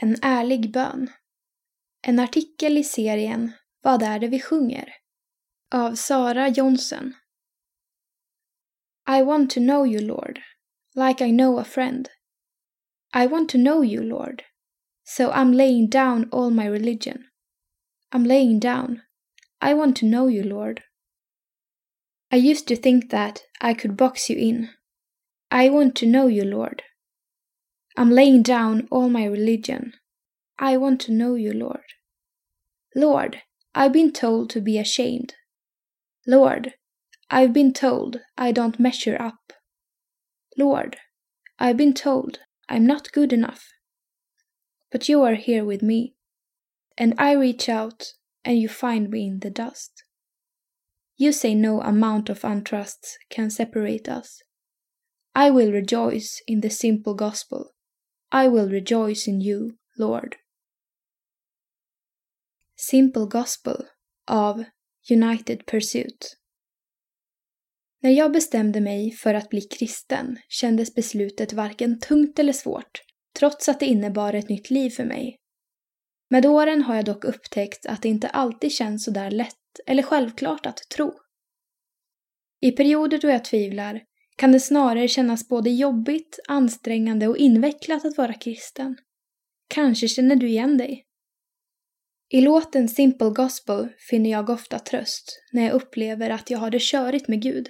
En ärlig bön. En artikel i serien Vad är det vi sjunger? Av Sara Jonsson. I want to know you, Lord, like I know a friend. I want to know you, Lord, so I'm laying down all my religion. I'm laying down. I want to know you, Lord. I used to think that I could box you in. I want to know you, Lord. I'm laying down all my religion. I want to know you, Lord. Lord, I've been told to be ashamed. Lord, I've been told I don't measure up. Lord, I've been told I'm not good enough. But you are here with me, and I reach out and you find me in the dust. You say no amount of untrusts can separate us. I will rejoice in the simple gospel. I will rejoice in you, Lord. Simple Gospel av United Pursuit När jag bestämde mig för att bli kristen kändes beslutet varken tungt eller svårt, trots att det innebar ett nytt liv för mig. Med åren har jag dock upptäckt att det inte alltid känns så där lätt eller självklart att tro. I perioder då jag tvivlar kan det snarare kännas både jobbigt, ansträngande och invecklat att vara kristen. Kanske känner du igen dig? I låten Simple Gospel finner jag ofta tröst när jag upplever att jag har det körigt med Gud.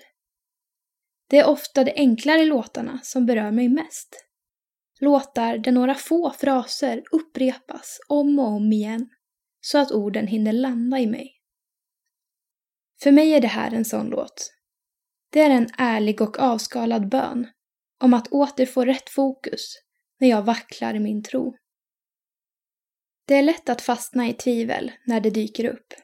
Det är ofta de enklare låtarna som berör mig mest. Låtar där några få fraser upprepas om och om igen så att orden hinner landa i mig. För mig är det här en sån låt. Det är en ärlig och avskalad bön om att åter få rätt fokus när jag vacklar i min tro. Det är lätt att fastna i tvivel när det dyker upp.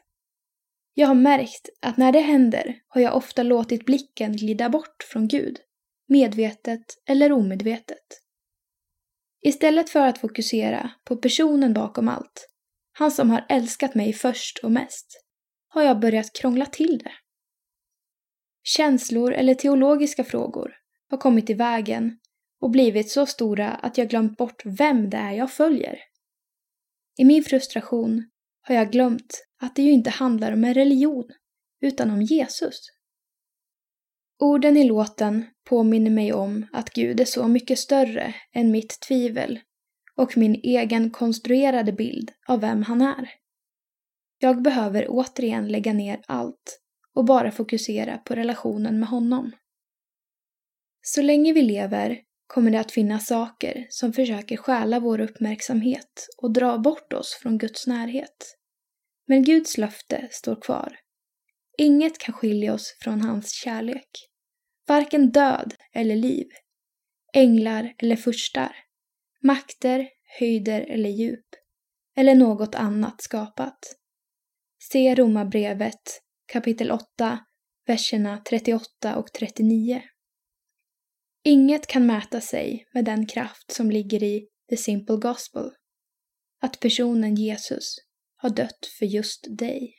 Jag har märkt att när det händer har jag ofta låtit blicken glida bort från Gud, medvetet eller omedvetet. Istället för att fokusera på personen bakom allt, han som har älskat mig först och mest, har jag börjat krångla till det. Känslor eller teologiska frågor har kommit i vägen och blivit så stora att jag glömt bort vem det är jag följer. I min frustration har jag glömt att det ju inte handlar om en religion, utan om Jesus. Orden i låten påminner mig om att Gud är så mycket större än mitt tvivel och min egen konstruerade bild av vem han är. Jag behöver återigen lägga ner allt och bara fokusera på relationen med honom. Så länge vi lever kommer det att finnas saker som försöker stjäla vår uppmärksamhet och dra bort oss från Guds närhet. Men Guds löfte står kvar. Inget kan skilja oss från hans kärlek. Varken död eller liv, änglar eller furstar, makter, höjder eller djup, eller något annat skapat. Se Romarbrevet kapitel 8, verserna 38 och 39. Inget kan mäta sig med den kraft som ligger i the simple gospel. Att personen Jesus har dött för just dig.